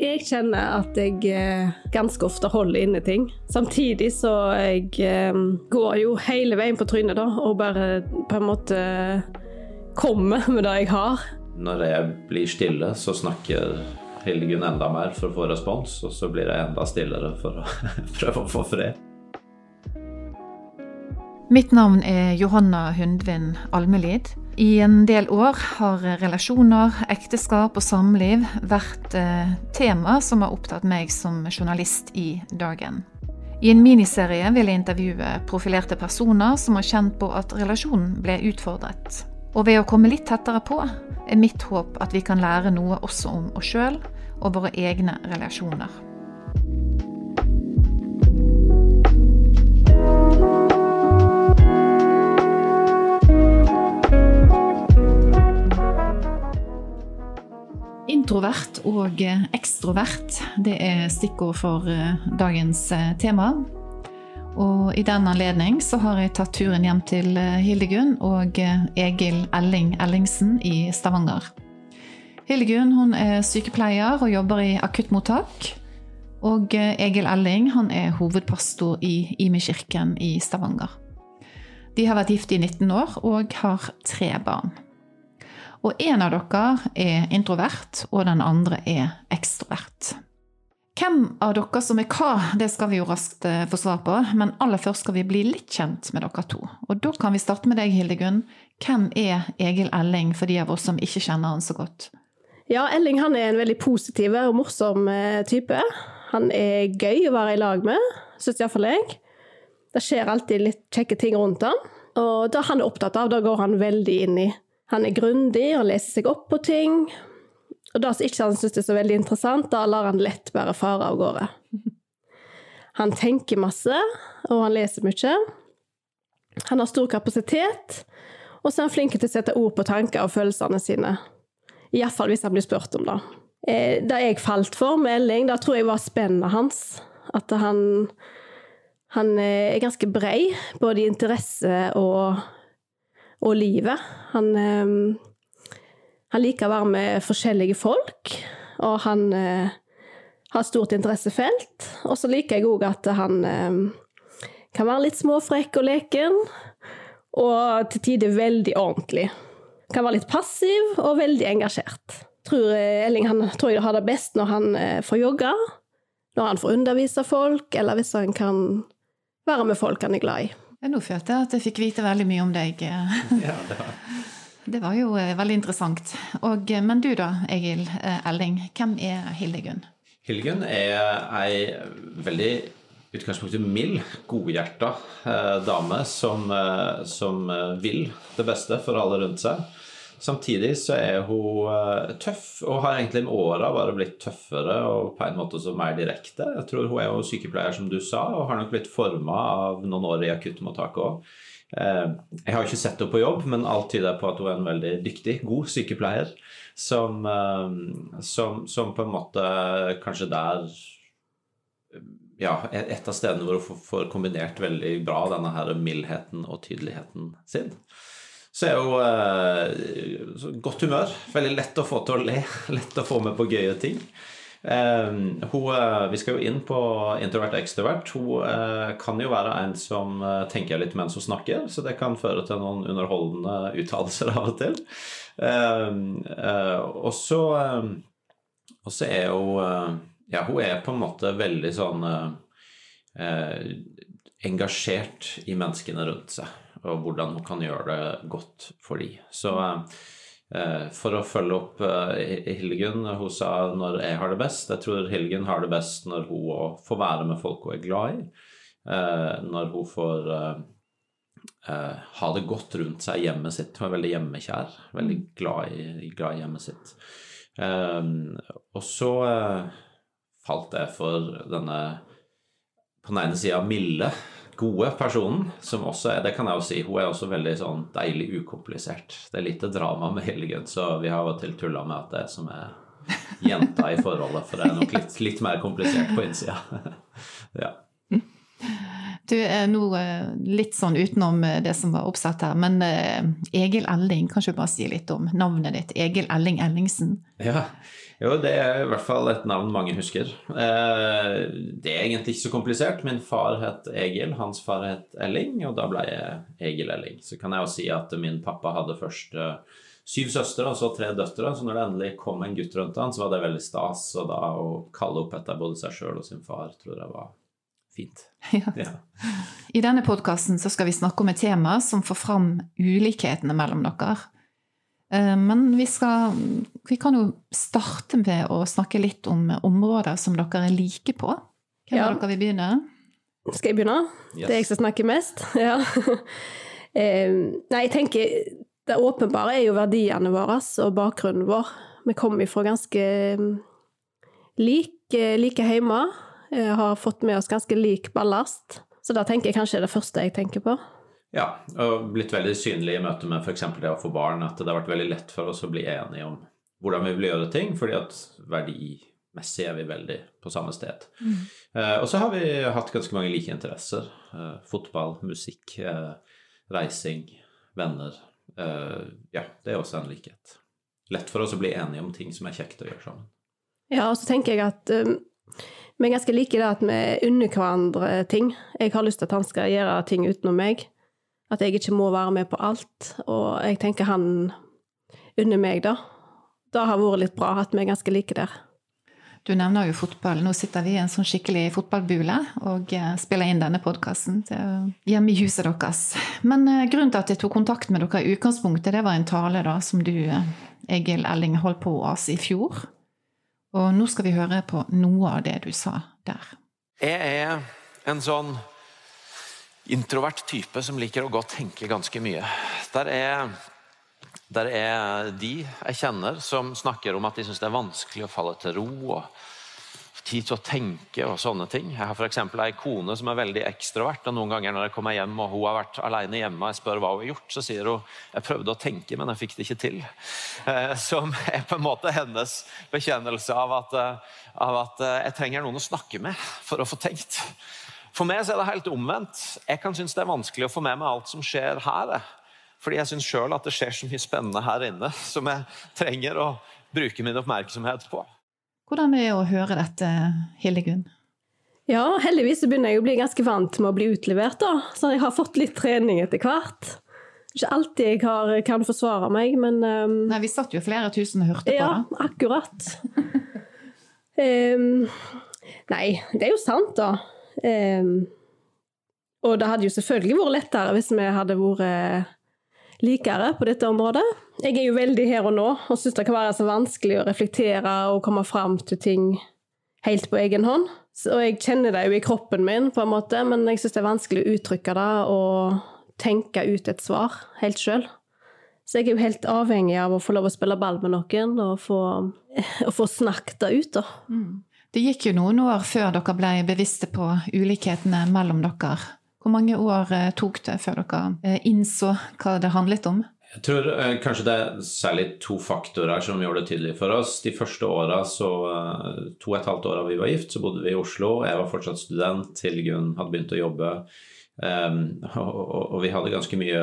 Jeg kjenner at jeg eh, ganske ofte holder inne ting. Samtidig så jeg eh, går jo hele veien på trynet, da, og bare på en måte kommer med det jeg har. Når jeg blir stille, så snakker Hildegunn enda mer for å få respons, og så blir jeg enda stillere for å prøve å få fred. Mitt navn er Johanna Hundvin Almelid. I en del år har relasjoner, ekteskap og samliv vært eh, tema som har opptatt meg som journalist i Dagen. I en miniserie vil jeg intervjue profilerte personer som har kjent på at relasjonen ble utfordret. Og ved å komme litt tettere på, er mitt håp at vi kan lære noe også om oss sjøl og våre egne relasjoner. Introvert og ekstrovert, det er stikkord for eh, dagens eh, tema. Og i den anledning så har jeg tatt turen hjem til eh, Hildegunn og Egil Elling Ellingsen i Stavanger. Hildegunn hun er sykepleier og jobber i akuttmottak. Og Egil Elling han er hovedpastor i Imi kirken i Stavanger. De har vært gift i 19 år og har tre barn. Og en av dere er introvert, og den andre er ekstrovert. Hvem av dere som er hva, det skal vi jo raskt eh, få svar på, men aller først skal vi bli litt kjent med dere to. Og da kan vi starte med deg, Hildegunn. Hvem er Egil Elling, for de av oss som ikke kjenner han så godt? Ja, Elling han er en veldig positiv og morsom eh, type. Han er gøy å være i lag med, syns iallfall jeg. Det skjer alltid litt kjekke ting rundt han. Og det han er opptatt av, da går han veldig inn i. Han er grundig og leser seg opp på ting. Og det som ikke han syns er så veldig interessant, da lar han lett bare fare av gårde. Han tenker masse, og han leser mye. Han har stor kapasitet, og så er han flink til å sette ord på tanker og følelsene sine. Iallfall hvis han blir spurt om det. Eh, det jeg falt for med Elling, det tror jeg var spennet hans. At han, han er ganske brei, både i interesse og og livet. Han, eh, han, liker å være med forskjellige folk, og han eh, har stort interessefelt. Og så liker jeg òg at han eh, kan være litt småfrekk og leken, og til tider veldig ordentlig. Kan være litt passiv og veldig engasjert. Tror Elling han tror jeg har det best når han får jogge, når han får undervise folk, eller hvis han kan være med folk han er glad i. Nå følte jeg at jeg fikk vite veldig mye om deg. Ja, det, var. det var jo eh, veldig interessant. Og, eh, men du da, Egil eh, Elling, hvem er Hildegunn? Hildegunn er ei veldig utgangspunktet mild, godhjerta eh, dame som, eh, som, vil det beste for alle rundt seg. Samtidig så er hun uh, tøff, og har egentlig med åra bare blitt tøffere og på en måte så mer direkte. Jeg tror hun er jo sykepleier, som du sa, og har nok blitt forma av noen år i akuttmottaket òg. Uh, jeg har ikke sett henne på jobb, men alt tyder på at hun er en veldig dyktig, god sykepleier. Som, uh, som, som på en måte kanskje der ja, et av stedene hvor hun får kombinert veldig bra denne her mildheten og tydeligheten sin. Så er hun eh, godt humør. Veldig lett å få til å le. Lett å få med på gøye ting. Eh, hun, eh, vi skal jo inn på introvert og ekstrovert. Hun uh, kan jo være en som eh, tenker litt mens hun snakker, så det kan føre til noen underholdende uttalelser av og til. Eh, og så er hun Ja, hun er på en måte veldig sånn engasjert i menneskene rundt seg og hvordan hun kan gjøre det godt for dem. Så for å følge opp Hilgen. Hildegunn, hun sa når jeg har det best. Jeg tror Hildegunn har det best når hun får være med folk hun er glad i. Eh, når hun får eh, eh, ha det godt rundt seg i hjemmet sitt. Hun er veldig hjemmekjær. Veldig glad i, glad i hjemmet sitt. Eh, og så falt jeg for denne på den ene sida milde gode personen, som også er Det kan jeg jo si, hun er også veldig sånn deilig ukomplisert. Det er lite drama med Hildegunn, så vi har og til tulla med at det er som er jenta i forholdet, for det er nok litt, litt mer komplisert på innsida. ja. Du nå eh, litt sånn utenom eh, det som var oppsatt her, men eh, Egil Elling, kan du bare si litt om navnet ditt? Egil Elling Ellingsen. Ja, jo, det er i hvert fall et navn mange husker. Det er egentlig ikke så komplisert. Min far het Egil, hans far het Elling, og da ble jeg Egil Elling. Så kan jeg jo si at min pappa hadde først syv søstre og så tre døtre, så når det endelig kom en gutt rundt han, så var det veldig stas. Og da å kalle opp etter både seg sjøl og sin far tror jeg var fint. Ja. Ja. I denne podkasten skal vi snakke om et tema som får fram ulikhetene mellom dere. Eh, men vi, skal, vi kan jo starte med å snakke litt om områder som dere er like på. Hvem ja. av dere vil begynne? Skal jeg begynne? Yes. Det er jeg som snakker mest? Ja. Nei, jeg tenker det åpenbare er jo verdiene våre og bakgrunnen vår. Vi kommer fra ganske like, like hjemme. Eh, har fått med oss ganske lik ballast. Så da tenker jeg kanskje det det første jeg tenker på. Ja, og blitt veldig synlig i møte med f.eks. det å få barn, at det har vært veldig lett for oss å bli enige om hvordan vi vil gjøre ting, fordi at verdimessig er vi veldig på samme sted. Mm. Eh, og så har vi hatt ganske mange like interesser. Eh, fotball, musikk, eh, reising, venner. Eh, ja, det er også en likhet. Lett for oss å bli enige om ting som er kjekt å gjøre sammen. Ja, og så tenker jeg at um vi er ganske like det at vi unner hverandre ting. Jeg har lyst til at han skal gjøre ting utenom meg. At jeg ikke må være med på alt. Og jeg tenker han unner meg det. Det har vært litt bra at vi er ganske like der. Du nevner jo fotball. Nå sitter vi i en sånn skikkelig fotballbule og eh, spiller inn denne podkasten hjemme i huset deres. Men eh, grunnen til at jeg tok kontakt med dere i utgangspunktet, det var en tale da som du, eh, Egil Elling, holdt på oss i fjor. Og nå skal vi høre på noe av det du sa der. Jeg er en sånn introvert type som liker å gå og tenke ganske mye. Der er, der er de jeg kjenner som snakker om at de syns det er vanskelig å falle til ro. og tid til å tenke og sånne ting. Jeg har f.eks. ei kone som er veldig ekstrovert. og Noen ganger når jeg kommer hjem og hun har vært alene hjemme og jeg spør hva hun har gjort, så sier hun jeg prøvde å tenke, men jeg fikk det ikke til. Eh, som er på en måte hennes bekjennelse av at, eh, av at eh, jeg trenger noen å snakke med for å få tenkt. For meg er det helt omvendt. Jeg kan synes det er vanskelig å få med meg alt som skjer her. Fordi jeg syns sjøl at det skjer så mye spennende her inne som jeg trenger å bruke min oppmerksomhet på. Hvordan er det å høre dette, Hildegunn? Ja, heldigvis begynner jeg å bli ganske vant med å bli utlevert, da. Så jeg har fått litt trening etter hvert. Ikke alltid jeg har, kan forsvare meg, men um, Nei, vi satt jo flere tusen og hørte ja, på det. Ja, akkurat. um, nei, det er jo sant, da. Um, og det hadde jo selvfølgelig vært lettere hvis vi hadde vært likere på dette området. Jeg er jo veldig her og nå, og syns det kan være så vanskelig å reflektere og komme fram til ting helt på egen hånd. Og jeg kjenner det jo i kroppen min, på en måte, men jeg syns det er vanskelig å uttrykke det og tenke ut et svar helt sjøl. Så jeg er jo helt avhengig av å få lov å spille ball med noen og få, få snakket det ut, da. Mm. Det gikk jo noen år før dere ble bevisste på ulikhetene mellom dere. Hvor mange år eh, tok det før dere eh, innså hva det handlet om? Jeg tror eh, kanskje det er særlig to faktorer som gjorde det tydelig for oss. De første åra, så eh, to og et halvt åra vi var gift, så bodde vi i Oslo. Jeg var fortsatt student til Gunn hadde begynt å jobbe. Um, og, og, vi hadde ganske mye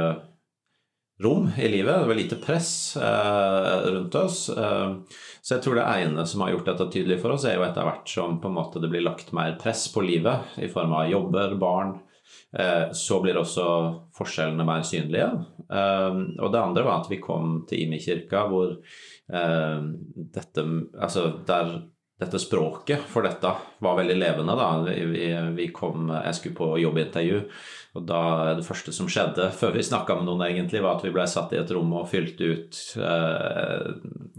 rom i livet. Det var lite press uh, rundt oss. Uh, så jeg tror det ene som har gjort dette tydelig for oss, er jo etter hvert som på en måte det blir lagt mer press på livet i form av jobber, barn, så blir også forskjellene mer synlige. Eh, og det andre var at vi kom til Imi-kirka, hvor eh, dette Altså der dette språket for dette var veldig levende. da. Vi, vi kom, Jeg skulle på jobbintervju, og da det første som skjedde før vi snakka med noen, egentlig, var at vi ble satt i et rom og fylte ut eh,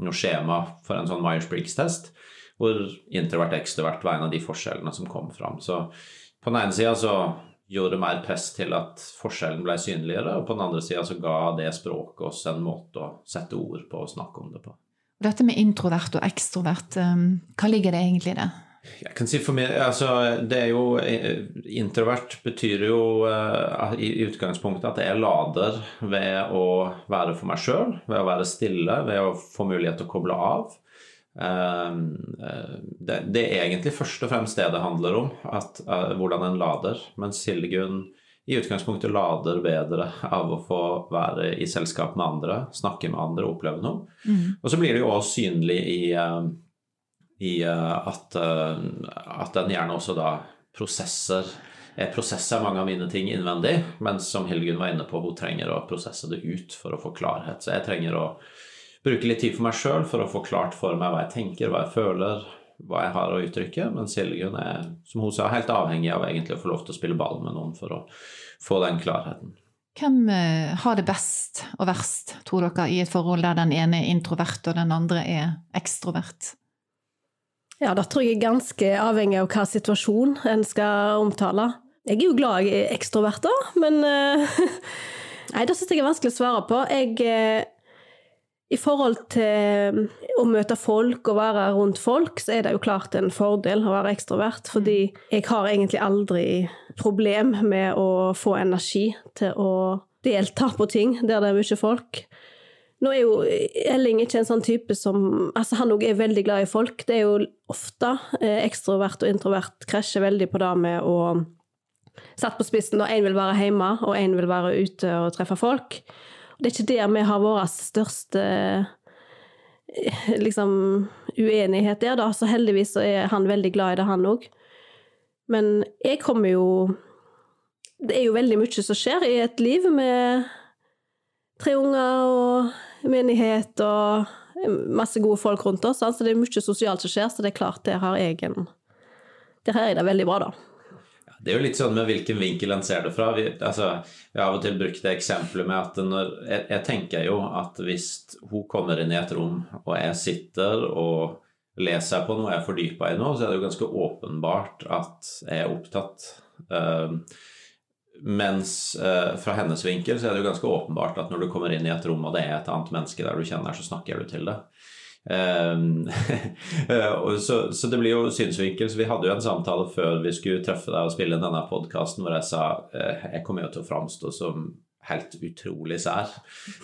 noe skjema for en sånn Myers-Briggs-test, hvor introvert ekstrovert var en av de forskjellene som kom fram. Så på den ene sida så gjorde mer press til at forskjellen ble synligere, og på den andre sida så ga det språket oss en måte å sette ord på og snakke om det på. Dette med introvert og ekstrovert, um, hva ligger det egentlig i det? Jeg kan si for meg, altså det er jo eh, Introvert betyr jo uh, i utgangspunktet at jeg lader ved å være for meg sjøl, ved å være stille, ved å få mulighet til å koble av. Ehm, eh, det, det, er egentlig først og fremst det det handler om, at, uh, hvordan en lader. Mens Silgun i utgangspunktet lader bedre av å få være i selskap med andre, snakke med andre, og oppleve noe. Mm. Og så blir det jo også synlig i, uh, i at, at den gjerne også da prosesser jeg prosesser mange av mine ting innvendig, men som Hilgun var inne på, hun trenger å prosesse det ut for å få klarhet. Så jeg trenger å bruke litt tid for meg sjøl for å få klart for meg hva jeg tenker, hva jeg føler, hva jeg har å uttrykke. Men Siljegunn er, som hun sa, helt avhengig av egentlig å få lov til å spille ball med noen for å få den klarheten. Hvem eh, har det best og verst, tror dere, i et forhold der den ene er introvert og den andre er ekstrovert? Ja, da tror jeg er ganske avhengig av hva situasjon en skal omtale. Jeg er jo glad jeg er ekstrovert, da, men uh, Nei, det syns jeg er vanskelig å svare på. Jeg uh, i forhold til eh, å møte folk og være rundt folk, så er det jo klart en fordel å være ekstrovert. Fordi jeg har egentlig aldri problem med å få energi til å delta på ting der det er mye folk. Nå er jo Elling ikke en sånn type som Altså, han òg er veldig glad i folk. Det er jo ofte eh, ekstrovert og introvert krasjer veldig på det med å Satt på spissen, da én vil være hjemme, og én vil være ute og treffe folk. Det er ikke der vi har vår største liksom, uenighet der, da. Så heldigvis så er han veldig glad i det, han òg. Men jeg kommer jo Det er jo veldig mye som skjer i et liv med tre unger og menighet og masse gode folk rundt oss. Altså det er mye sosialt som skjer, så det er klart der har jeg en Der har jeg det veldig bra, da. Det er jo litt sånn med hvilken vinkel en ser det fra. Vi, altså, vi har av og til brukt det eksempelet med at når, jeg, jeg, tenker jo at hvis hun kommer inn i et rom, og jeg sitter og leser på noe jeg er fordypa i nå, så er det jo ganske åpenbart at jeg er opptatt. Uh, mens uh, fra hennes vinkel så er det jo ganske åpenbart at når du kommer inn i et rom, og det er et annet menneske der du kjenner, så snakker du til det. Ehm, så, så, det blir jo synsvinkel. Så vi hadde jo en samtale før vi skulle treffe deg og spille denne podkasten, hvor jeg sa eh, jeg kommer jo til å framstå som helt utrolig sær.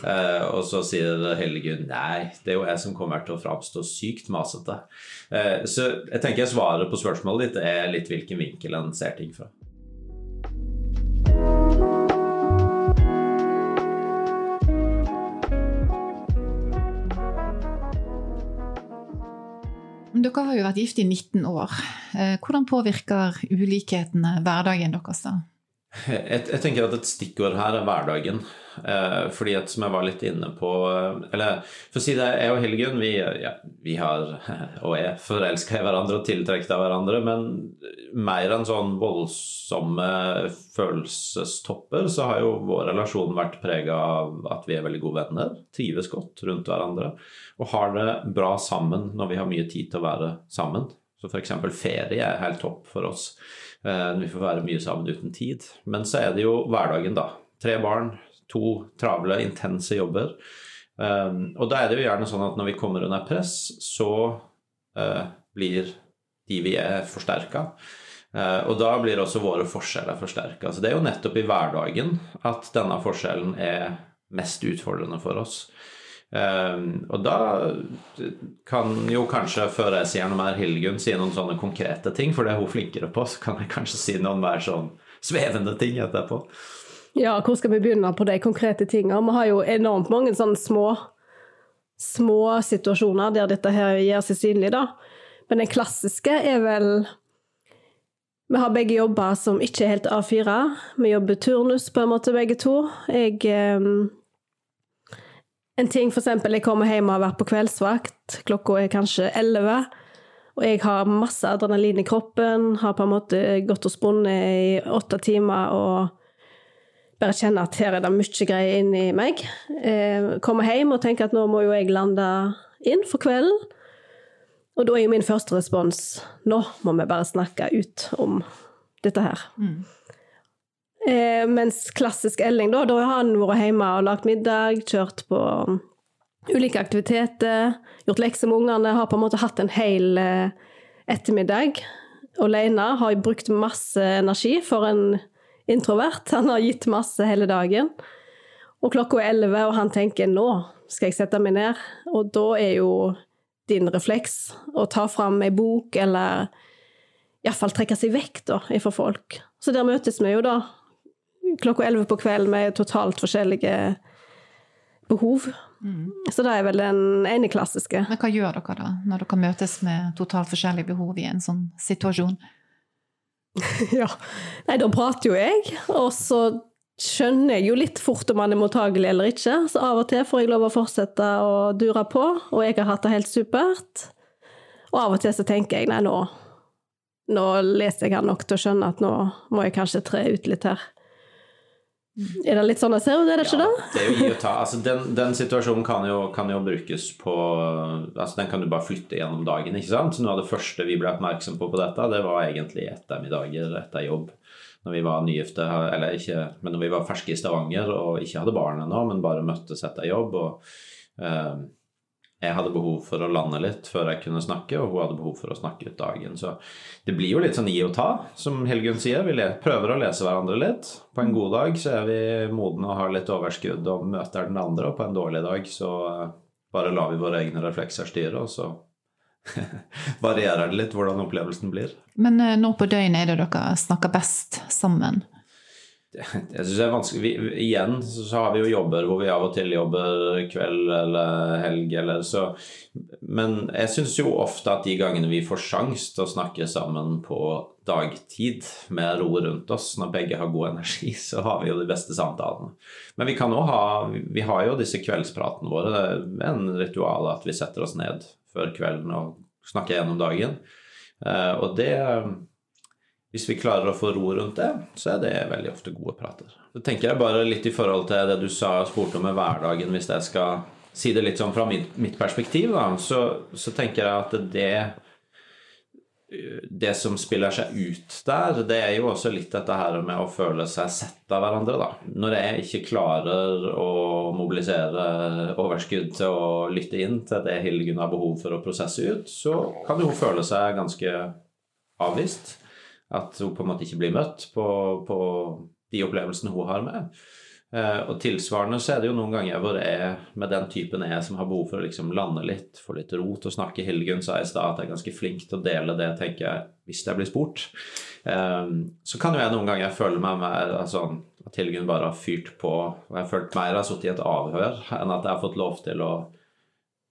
Eh, og så sier Hellegunn nei, det er jo jeg som kommer til å framstå sykt masete. Eh, så jeg tenker svaret på spørsmålet ditt er litt hvilken vinkel en ser ting fra. Dere har jo vært gift i 19 år. Eh, hvordan påvirker ulikhetene hverdagen deres da? Jeg, jeg, tenker at et stikkord her er hverdagen. Eh, fordi at som jeg var litt inne på eh, Eller for å si det, jeg og Hildegunn vi, ja, vi har og er forelska i hverandre og tiltrukket av hverandre, men mer enn sånn voldsomme følelsestopper, så har jo vår relasjon vært prega av at vi er veldig gode venner, trives godt rundt hverandre og har det bra sammen når vi har mye tid til å være sammen. Så f.eks. ferie er helt topp for oss. Eh, vi får være mye sammen uten tid. Men så er det jo hverdagen, da. Tre barn, to travle, intense jobber. Um, og da er det jo gjerne sånn at når vi kommer under press, så uh, blir de vi er, forsterka. Og da blir også våre forskjeller forsterka. Så det er jo nettopp i hverdagen at denne forskjellen er mest utfordrende for oss. Um, og da kan jo kanskje, før jeg sier noe mer, Hildegunn si noen sånne konkrete ting, for det er hun flinkere på, så kan jeg kanskje si noen mer sånn svevende ting etterpå. Ja, hvor skal vi begynne på de konkrete tingene? Vi har jo enormt mange sånne små, små situasjoner der dette her gjør seg synlig, da. Men den klassiske er vel Vi har begge jobber som ikke er helt A4. Vi jobber turnus på en måte, begge to. Jeg um, en ting for eksempel, jeg kommer hjem og har vært på kveldsvakt, klokka er kanskje elleve, og jeg har masse adrenalin i kroppen, har på en måte gått og spunnet i åtte timer og bare kjenner at her er det mye greier inni meg. Eh, kommer hjem og tenker at nå må jo jeg lande inn for kvelden. Og da er jo min første respons nå må vi bare snakke ut om dette her. Mm. Eh, mens klassisk Elling, da, da har han vært hjemme og lagd middag, kjørt på ulike aktiviteter, gjort lekser med ungene, har på en måte hatt en hel eh, ettermiddag alene. Har brukt masse energi for en introvert. Han har gitt masse hele dagen. Og klokka er elleve, og han tenker nå skal jeg sette meg ned. Og da er jo din refleks å ta fram ei bok, eller iallfall trekke seg vekk da, ifra folk. Så der møtes vi jo da klokka elleve på kvelden med totalt forskjellige behov. Mm. Så det er vel den ene klassiske. Men hva gjør dere da, når dere møtes med totalt forskjellige behov i en sånn situasjon? ja, nei, da prater jo jeg, og så skjønner jeg jo litt fort om man er mottagelig eller ikke. Så av og til får jeg lov å fortsette å dure på, og jeg har hatt det helt supert. Og av og til så tenker jeg nei, nå, nå leser jeg han nok til å skjønne at nå må jeg kanskje tre ut litt her. Er det litt sånn jeg ser ut, er det ikke ja, det? det er jo gi og ta. Altså, den, den, situasjonen kan jo, kan jo, brukes på altså Den kan du bare flytte gjennom dagen. ikke sant? Noe av det første vi ble oppmerksom på på dette, det var egentlig ettermiddager etter jobb. Når vi var nygifte, eller ikke, men når vi var ferske i Stavanger og ikke hadde barn ennå, men bare møttes etter jobb. og eh, jeg hadde behov for å lande litt før jeg kunne snakke, og hun hadde behov for å snakke ut dagen. Så det blir jo litt sånn gi og ta, som Helgunn sier. Vi prøver å lese hverandre litt. På en god dag så er vi modne og har litt overskudd og møter den andre, og på en dårlig dag så eh, bare lar vi våre egne reflekser styre, og så varierer det litt hvordan opplevelsen blir. Men nå når på døgnet er det dere snakker best sammen? Jeg synes det er vanskelig vi, Igjen så har vi jo jobber hvor vi av og til jobber kveld eller helg eller så Men jeg syns jo ofte at de gangene vi får sjanse til å snakke sammen på dagtid med ro rundt oss, når begge har god energi, så har vi jo de beste samtalene. Men vi kan òg ha Vi har jo disse kveldspratene våre. Det er en ritual at vi setter oss ned før kvelden og snakker gjennom dagen. Eh, og det hvis vi klarer å få ro rundt det, så er det veldig ofte gode prater. Så tenker jeg bare litt i forhold til det du sa og spurte om med hverdagen, hvis jeg skal si det litt sånn fra mitt, perspektiv, da, så, så, tenker jeg at det det som spiller seg ut der, det er jo også litt dette her med å føle seg sett av hverandre, da. Når jeg ikke klarer å mobilisere overskudd til å lytte inn til det Hildegunn har behov for å prosesse ut, så kan jo hun føle seg ganske avvist. At hun på en måte ikke blir møtt på, på de opplevelsene hun har med. Uh, og tilsvarende så er det jo noen ganger hvor jeg med den typen jeg som har behov for å liksom lande litt, få litt ro til å snakke. Hilgun sa i stad at jeg er ganske flink til å dele det, tenker jeg, hvis jeg blir spurt. Um, så kan jo jeg noen ganger føle meg mer altså, at Hilgun bare har fyrt på, og jeg har følt mer har sittet i et avhør enn at jeg har fått lov til å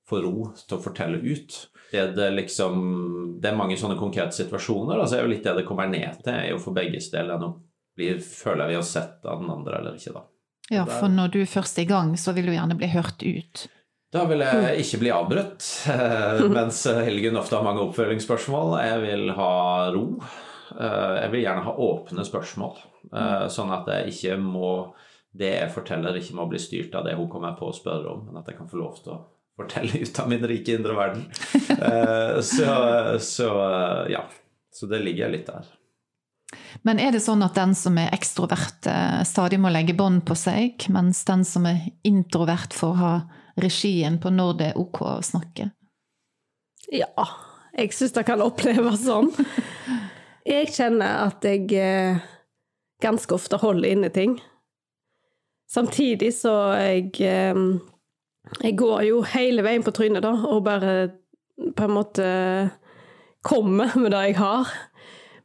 få ro til å fortelle ut det det liksom Det er mange sånne konkrete situasjoner. Altså er jo litt det det kommer ned til, er jo for begges del nå blir, føler vi oss sett av den andre eller ikke, da. Ja, for når du først er i gang, så vil du gjerne bli hørt ut. Da vil jeg ikke bli avbrutt, mens Helgen ofte har mange oppfølgingsspørsmål. Jeg vil ha ro. Eh, jeg vil gjerne ha åpne spørsmål, eh, sånn at jeg ikke må det jeg forteller, ikke må bli styrt av det hun kommer på å spørre om, men at jeg kan få lov til å fortelle ut av min rike indre verden. Eh, så, så, ja. Så det ligger litt der. Men er det sånn at den som er ekstrovert, eh, stadig må legge bånd på seg, mens den som er introvert, får ha regien på når det er ok å snakke? Ja, jeg syns det kan oppleves sånn. Jeg kjenner at jeg eh, ganske ofte holder inne ting. Samtidig så jeg eh, Jeg går jo hele veien på trynet, da, og bare på en måte kommer med det jeg har.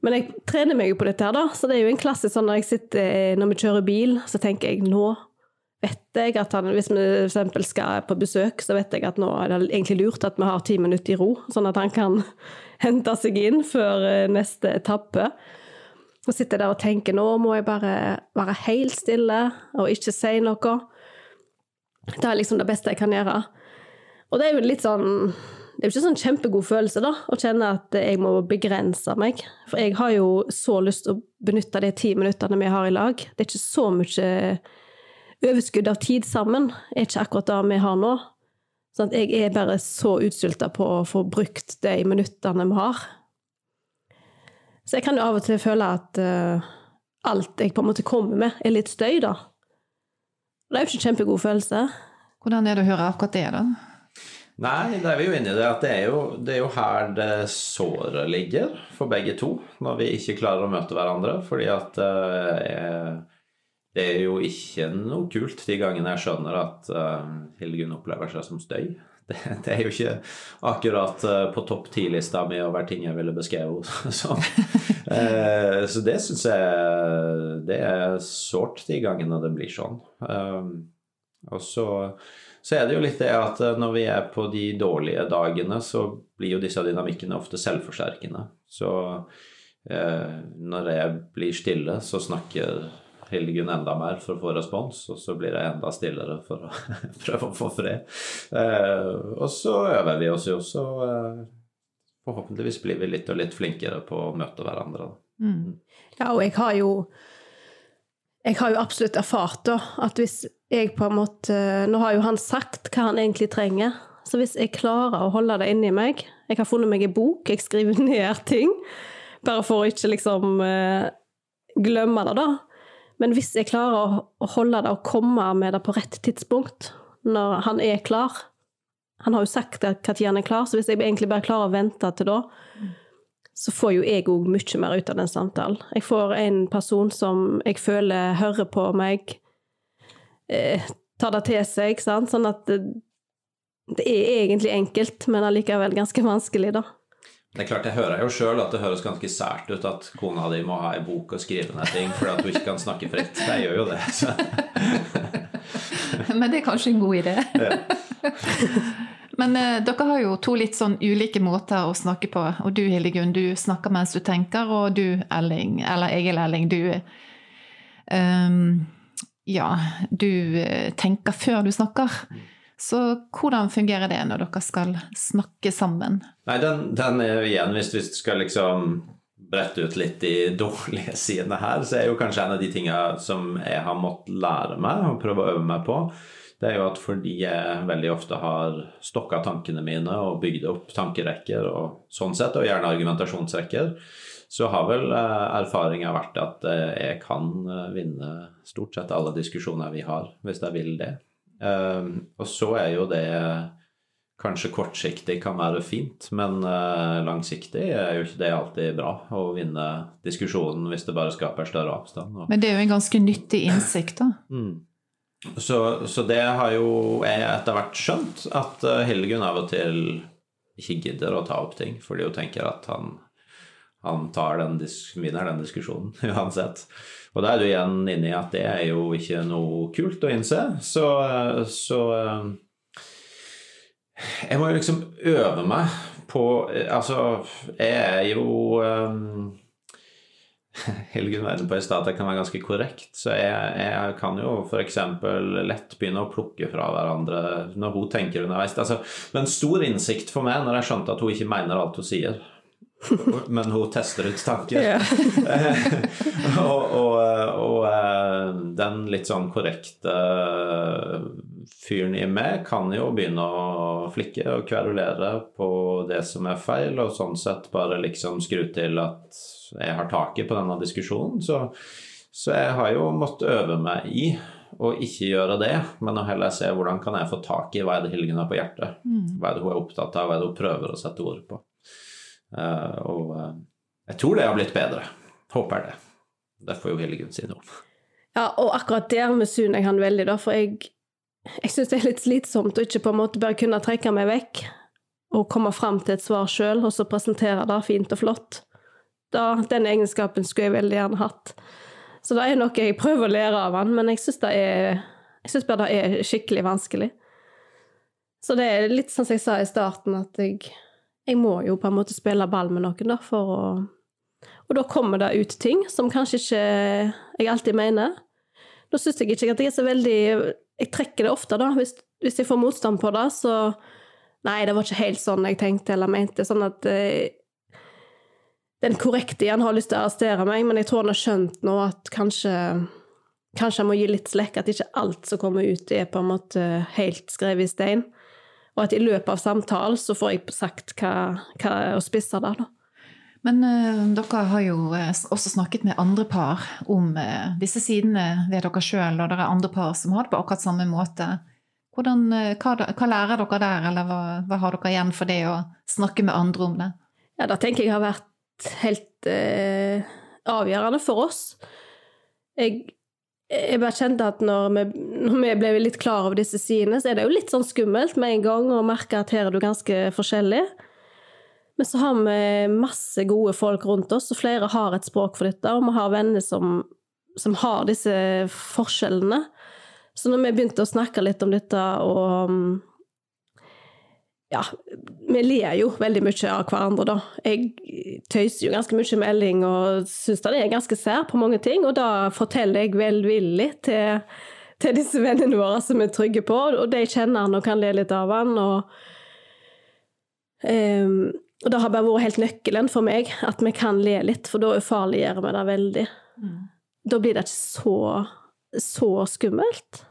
Men jeg trener meg jo på dette her, da, så det er jo en klassisk sånn når jeg sitter Når vi kjører bil, så tenker jeg nå vet jeg at han, hvis vi f.eks. skal på besøk, så vet jeg at nå er det egentlig lurt at vi har ti minutter i ro, sånn at han kan hente seg inn før eh, neste etappe. Og sitter der og tenker nå må jeg bare være helt stille og ikke si noe. Det er liksom det beste jeg kan gjøre. Og det er jo litt sånn Det er jo ikke sånn kjempegod følelse, da, å kjenne at jeg må begrense meg. For jeg har jo så lyst til å benytte de ti minuttene vi har i lag. Det er ikke så mye overskudd av tid sammen, Det er ikke akkurat det vi har nå. Sånn at jeg er bare så utsulta på å få brukt de minuttene vi har. Så jeg kan jo av og til føle at uh, alt jeg på en måte kommer med, er litt støy, da. Det er jo ikke en kjempegod følelse. Hvordan er det å høre akkurat det, da? Nei, da er vi jo inne i det at det er jo, det er jo her det såret ligger for begge to, når vi ikke klarer å møte hverandre. Fordi at uh, det er jo ikke noe kult de gangene jeg skjønner at uh, Hildegunn opplever seg som støy. Det, det, er jo ikke akkurat uh, på topp ti-lista mi over ting jeg ville beskrevet som. Uh, så det syns jeg det er sårt de gangene det blir sånn. Um, og så, så, er det jo litt det at når vi er på de dårlige dagene, så blir jo disse dynamikkene ofte selvforsterkende. Så når jeg blir stille, så snakker Hildegunn enda mer for å få respons, og så blir jeg enda stillere for å prøve å få fred. Eh, og så øver vi oss jo, så eh, forhåpentligvis blir vi litt og litt flinkere på å møte hverandre. Mm. Ja, og jeg har jo jeg har jo absolutt erfart da, at hvis jeg på en måte Nå har jo han sagt hva han egentlig trenger. Så hvis jeg klarer å holde det inni meg Jeg har funnet meg en bok, jeg skriver ned ting. Bare for å ikke liksom uh, glemme det, da. Men hvis jeg klarer å holde det og komme med det på rett tidspunkt, når han er klar Han har jo sagt når han er klar, så hvis jeg egentlig bare klarer å vente til da, så får jo jeg òg mye mer ut av den samtalen. Jeg får en person som jeg føler hører på meg, eh, tar det til seg, sant? sånn at det, det er egentlig enkelt, men allikevel ganske vanskelig, da. Det er klart, Jeg hører jo sjøl at det høres ganske sært ut at kona di må ha ei bok og skrive ned ting fordi at du ikke kan snakke fritt. Jeg gjør jo det. Så. Men det er kanskje en god idé. Ja. Men eh, dere har jo to litt sånn ulike måter å snakke på. Og du Hildegunn, du snakker mens du tenker, og du Elling, eller Egil Elling, du um, Ja, du eh, tenker før du snakker. Så hvordan fungerer det når dere skal snakke sammen? Nei, den, den er igjen, hvis vi skal liksom brette ut litt de dårlige sidene her, så er jo kanskje en av de tingene som jeg har måttet lære meg og prøve å øve meg på, det er jo at fordi jeg veldig ofte har stokka tankene mine og bygd opp tankerekker og sånn sett, og gjerne argumentasjonsrekker, så har vel eh, erfaringa vært at eh, jeg kan eh, vinne stort sett alle diskusjoner vi har, hvis jeg vil det. Ehm, og så er jo det Kanskje kortsiktig kan være fint, men langsiktig er jo ikke det alltid bra å vinne diskusjonen hvis det bare skaper større avstand. Men det er jo en ganske nyttig innsikt, da. Mm. Så, så, det har jo jeg etter hvert skjønt, at Helgen Hildegunn av og til ikke gidder å ta opp ting fordi hun tenker at han, han den, vinner den diskusjonen uansett. Og da er du igjen inne i at det er jo ikke noe kult å innse. Så, så eh, Jeg må jo liksom øve meg på Altså, jeg er jo Helgen var på i stad at jeg kan være ganske korrekt, så jeg, jeg kan jo f.eks. lett begynne å plukke fra hverandre når hun tenker underveis. Altså, men stor innsikt for meg når jeg skjønte at hun ikke mener alt hun sier. Men hun tester ut tanker. og, og, og, eh, den litt sånn korrekte fyren i meg kan jo begynne å flikke og kverulere på det som er feil, og sånn sett bare liksom skru til at jeg har taket på denne diskusjonen. Så, så jeg har jo måttet øve meg i å ikke gjøre det, men å heller se hvordan kan jeg få tak i hva er det Hilgen har på hjertet. Hva er det hun er opptatt av, hva er det hun prøver å sette ord på. Uh, og uh, jeg tror det har blitt bedre. Håper det. Det får jo Hildegunn si noe om. Ja, og akkurat der misunner jeg han veldig, da, for jeg, jeg syns det er litt slitsomt å ikke på en måte bare kunne trekke meg vekk og komme fram til et svar sjøl, og så presentere det fint og flott. Da, den egenskapen skulle jeg veldig gjerne hatt. Så det er noe jeg prøver å lære av han, men jeg syns bare det er skikkelig vanskelig. Så det er litt sånn som jeg sa i starten, at jeg, jeg må jo på en måte spille ball med noen, da, for å Og da kommer det ut ting som kanskje ikke jeg alltid mener. Da syns jeg ikke at jeg er så veldig Jeg trekker det ofte, da. Hvis, hvis jeg får motstand på det, så Nei, det var ikke helt sånn jeg tenkte eller mente. Sånn at eh, den korrekte igjen har lyst til å arrestere meg, men jeg tror han har skjønt nå at kanskje Kanskje jeg må gi litt slekk, at ikke alt som kommer ut, er på en måte helt skrevet i stein. Og at i løpet av samtalen så får jeg sagt hva, hva å spisse der, da. Men uh, dere har jo uh, også snakket med andre par om uh, disse sidene ved dere sjøl, og det er andre par som har det på akkurat samme måte. Hvordan, hva, hva lærer dere der, eller hva, hva har dere igjen for det å snakke med andre om det? Ja, det tenker jeg har vært helt avgjørende for oss. Jeg, jeg bare kjente at når vi, når vi ble litt klar over disse sidene, så er det jo litt sånn skummelt med en gang å merke at her er du ganske forskjellig. Men så har vi masse gode folk rundt oss, og flere har et språk for dette, og vi har venner som, som har disse forskjellene. Så når vi begynte å snakke litt om dette, og ja, vi ler jo veldig mye av hverandre, da. Jeg tøyser jo ganske mye melding og syns det er ganske sær på mange ting, og da forteller jeg velvillig til, til disse vennene våre som er trygge på, og de kjenner han og kan le litt av han, og um, og det har bare vært helt nøkkelen for meg, at vi kan le litt, for da ufarliggjør vi det veldig. Mm. Da blir det ikke så, så skummelt.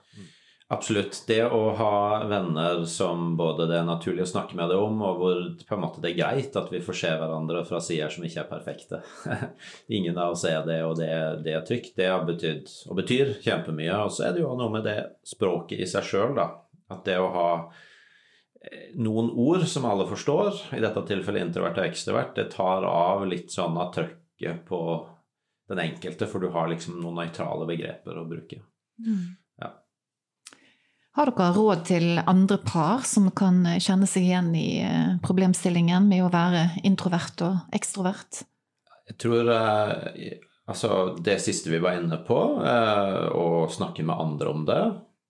Absolutt. Det å ha venner som både det er naturlig å snakke med deg om, og hvor på en måte det er greit at vi får se hverandre fra sider som ikke er perfekte. Ingen av oss er det, og det, det er trygt. Det har betydd, og betyr kjempemye. Og så er det jo noe med det språket i seg sjøl, da. At det å ha noen ord som alle forstår, i dette tilfellet introvert og ekstrovert, det tar av litt sånn av trøkket på den enkelte, for du har liksom noen nøytrale begreper å bruke. Mm. Har dere råd til andre par som kan kjenne seg igjen i eh, problemstillingen med å være introvert og ekstrovert? Jeg tror eh, altså det siste vi var inne på, eh, å snakke med andre om det,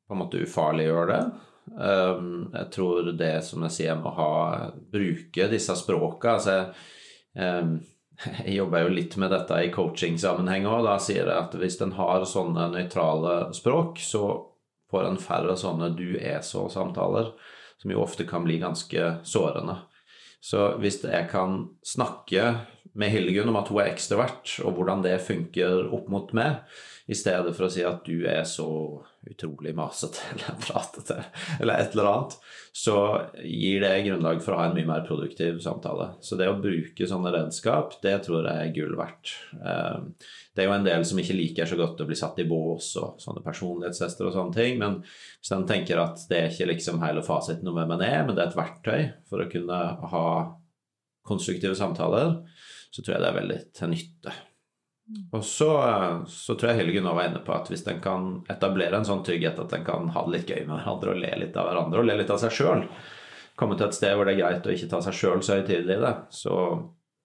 på en måte ufarliggjøre det. Jeg tror det som jeg sier, med å ha, bruke disse språka altså, jeg jobber jo litt med dette i coaching-sammenheng òg. Da sier jeg at hvis en har sånne nøytrale språk, så får en færre sånne 'du er så'-samtaler, som jo ofte kan bli ganske sårende. Så hvis jeg kan snakke med Hildegunn om at hun er ekstrovert, og hvordan det funker opp mot meg, i stedet for å si at du er så utrolig masete eller pratete eller et eller annet, så gir det grunnlag for å ha en mye mer produktiv samtale. Så det å bruke sånne redskap, det tror jeg er gull verdt. Eh, det er jo en del som ikke liker så godt å bli satt i bås og sånne personlighetstester og sånne ting, men hvis en tenker at det er ikke liksom hele fasiten om hvem en er, men det er et verktøy for å kunne ha konstruktive samtaler, så tror jeg det er veldig til nytte. Og så, så, tror jeg Hildegunn var inne på at hvis en kan etablere en sånn trygghet at en kan ha det litt gøy med hverandre og le litt av hverandre og le litt av seg sjøl, komme til et sted hvor det er greit å ikke ta seg sjøl så høytidelig i det, så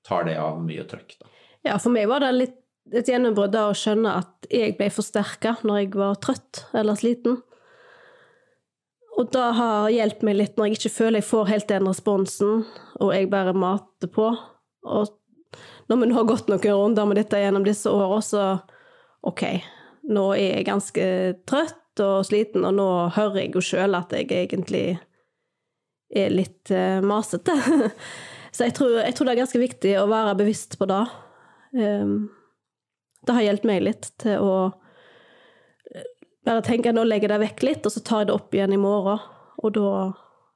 tar det av mye trøkk. Da. Ja, for meg var det litt et gjennombrudd å skjønne at jeg ble forsterka når jeg var trøtt eller sliten. Og det har hjulpet meg litt når jeg ikke føler jeg får helt den responsen, og jeg bare mater på. Og når vi nå har gått noen runder med dette gjennom disse åra, så OK, nå er jeg ganske trøtt og sliten, og nå hører jeg jo sjøl at jeg egentlig er litt uh, masete. så jeg tror, jeg tror, det er ganske viktig å være bevisst på det. Um, det har hjulpet meg litt til å eh, bare tenke nå legger jeg det vekk litt, og så tar jeg det opp igjen i morgen. Og da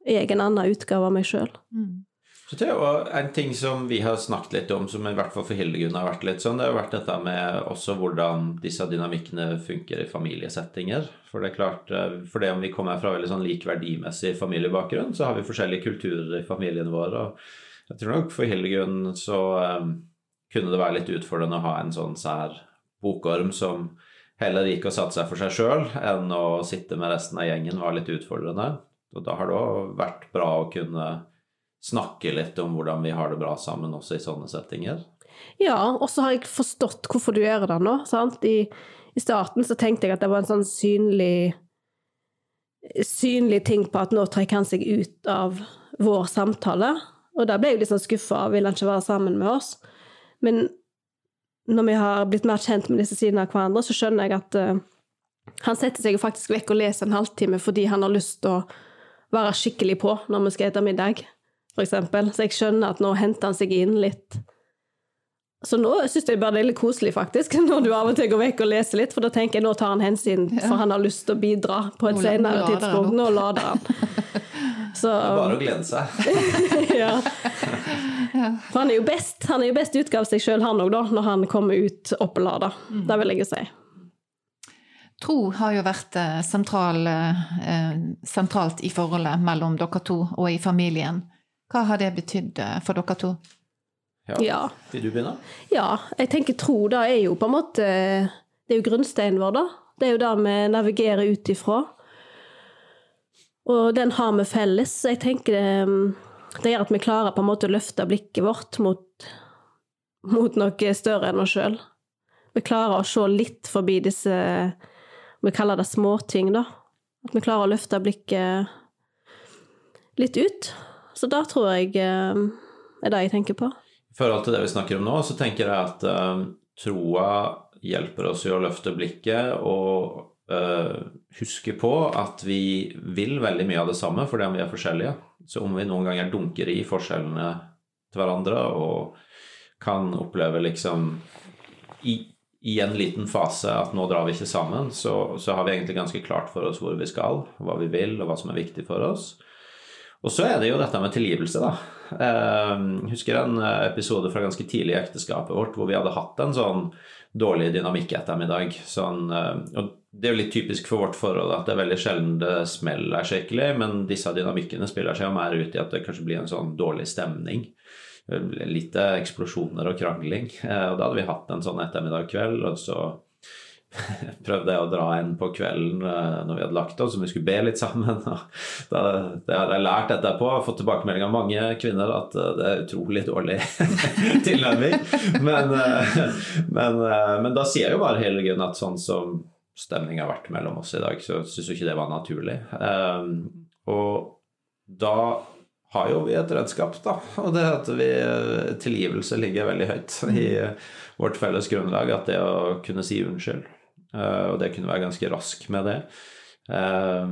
er jeg en annen utgave av meg sjøl. Mm. Så tror jeg også En ting som vi har snakket litt om, som i hvert fall for Hildegunn har vært litt sånn, det har vært dette med også hvordan disse dynamikkene funker i familiesettinger. For det er klart, eh, for det om vi kommer fra veldig sånn lik verdimessig familiebakgrunn, så har vi forskjellige kulturer i familien vår. og jeg tror nok for Hildegunn så um, kunne det være litt utfordrende å ha en sånn sær bokorm som heller gikk og satte seg for seg sjøl, enn å sitte med resten av gjengen var litt utfordrende. Og da har det òg vært bra å kunne snakke litt om hvordan vi har det bra sammen også i sånne settinger. Ja, og så har jeg forstått hvorfor du gjør det nå. sant? I, I, starten så tenkte jeg at det var en sånn synlig synlig ting på at nå trekker han seg ut av vår samtale. Og da ble jeg litt sånn skuffa, vil han ikke være sammen med oss? Men når vi har blitt mer kjent med disse sidene av hverandre, så skjønner jeg at uh, han setter seg faktisk vekk og leser en halvtime fordi han har lyst til å være skikkelig på når vi skal spise middag for eksempel. Så jeg skjønner at nå henter han seg inn litt. Så nå syns jeg bare det er litt koselig, faktisk, når du av og til går vekk og leser litt, for da tenker jeg nå tar han hensyn, for han har lyst til å bidra på et senere tidspunkt. Nå lader han. Så, det er bare å glede seg. ja. For han er jo best Han er jo best utgave av seg sjøl, han òg, når han kommer ut opplada. Mm. Det vil jeg jo si. Tro har jo vært eh, sentral, eh, sentralt i forholdet mellom dere to og i familien. Hva har det betydd eh, for dere to? Ja. ja. Vil du begynne? Ja, jeg tenker tro da er jo på en måte Det er jo grunnsteinen vår, da. Det er jo det vi navigerer ut ifra. Og den har vi felles. Jeg tenker det, det, gjør at vi klarer på en måte å løfte blikket vårt mot, mot noe større enn oss sjøl. Vi klarer å se litt forbi disse Vi kaller det småting, da. At vi klarer å løfte blikket litt ut. Så da tror jeg eh, er det jeg tenker på. I forhold til det vi snakker om nå, så tenker jeg at uh, troa hjelper oss i å løfte blikket og uh, huske på at vi vil veldig mye av det samme fordi vi er forskjellige. Så om vi noen ganger dunker i forskjellene til hverandre og kan oppleve liksom i, i en liten fase at nå drar vi ikke sammen, så, så, har vi egentlig ganske klart for oss hvor vi skal, hva vi vil, og hva som er viktig for oss. Og så er det jo dette med tilgivelse, da. Jeg husker en episode fra ganske tidlig i ekteskapet vårt hvor vi hadde hatt en sånn dårlig dynamikk ettermiddag. Sånn, eh, og det er jo litt typisk for vårt forhold at det er veldig sjelden det smeller skikkelig, men disse dynamikkene spiller seg jo mer ut i at det kanskje blir en sånn dårlig stemning. Litt eksplosjoner og krangling. Eh, og da hadde vi hatt en sånn ettermiddag kveld, og så prøvde jeg å dra en på kvelden uh, når vi hadde lagt oss, så vi skulle be litt sammen. Da, det har jeg lært etterpå, jeg har fått tilbakemelding av mange kvinner at uh, det er utrolig dårlig tilnærming. Men, uh, men, men, da sier jeg jo bare hele grunnen at sånn som stemninga har vært mellom oss i dag, så syns jo ikke det var naturlig. og da har jo vi et redskap, da. Og det at vi tilgivelse ligger veldig høyt i vårt felles grunnlag. At det å kunne si unnskyld Eh, og det kunne være ganske rask med det. Eh,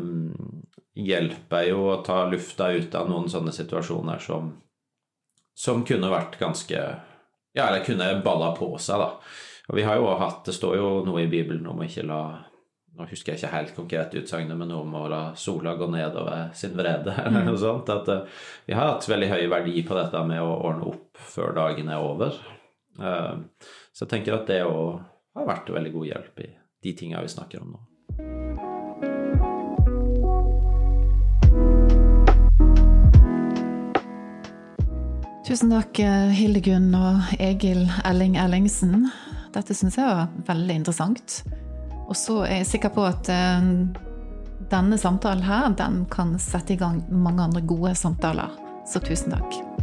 hjelper jo å ta lufta ut av noen sånne situasjoner som, som kunne vært ganske Ja, eller kunne balla på seg, da. Og vi har jo hatt Det står jo noe i Bibelen om å ikke la nå husker jeg ikke helt konkret utsagnet, men noe om å la sola gå nedover sin vrede, eller mm. noe sånt. At uh, vi har hatt veldig høy verdi på dette med å ordne opp før dagen er over. Så jeg tenker at det òg har vært veldig god hjelp i de tinga vi snakker om nå. Tusen takk, Hildegunn og Egil Elling Ellingsen. Dette syns jeg var veldig interessant. Og så er jeg sikker på at eh, denne samtalen her, den kan sette i gang mange andre gode samtaler. Så tusen takk.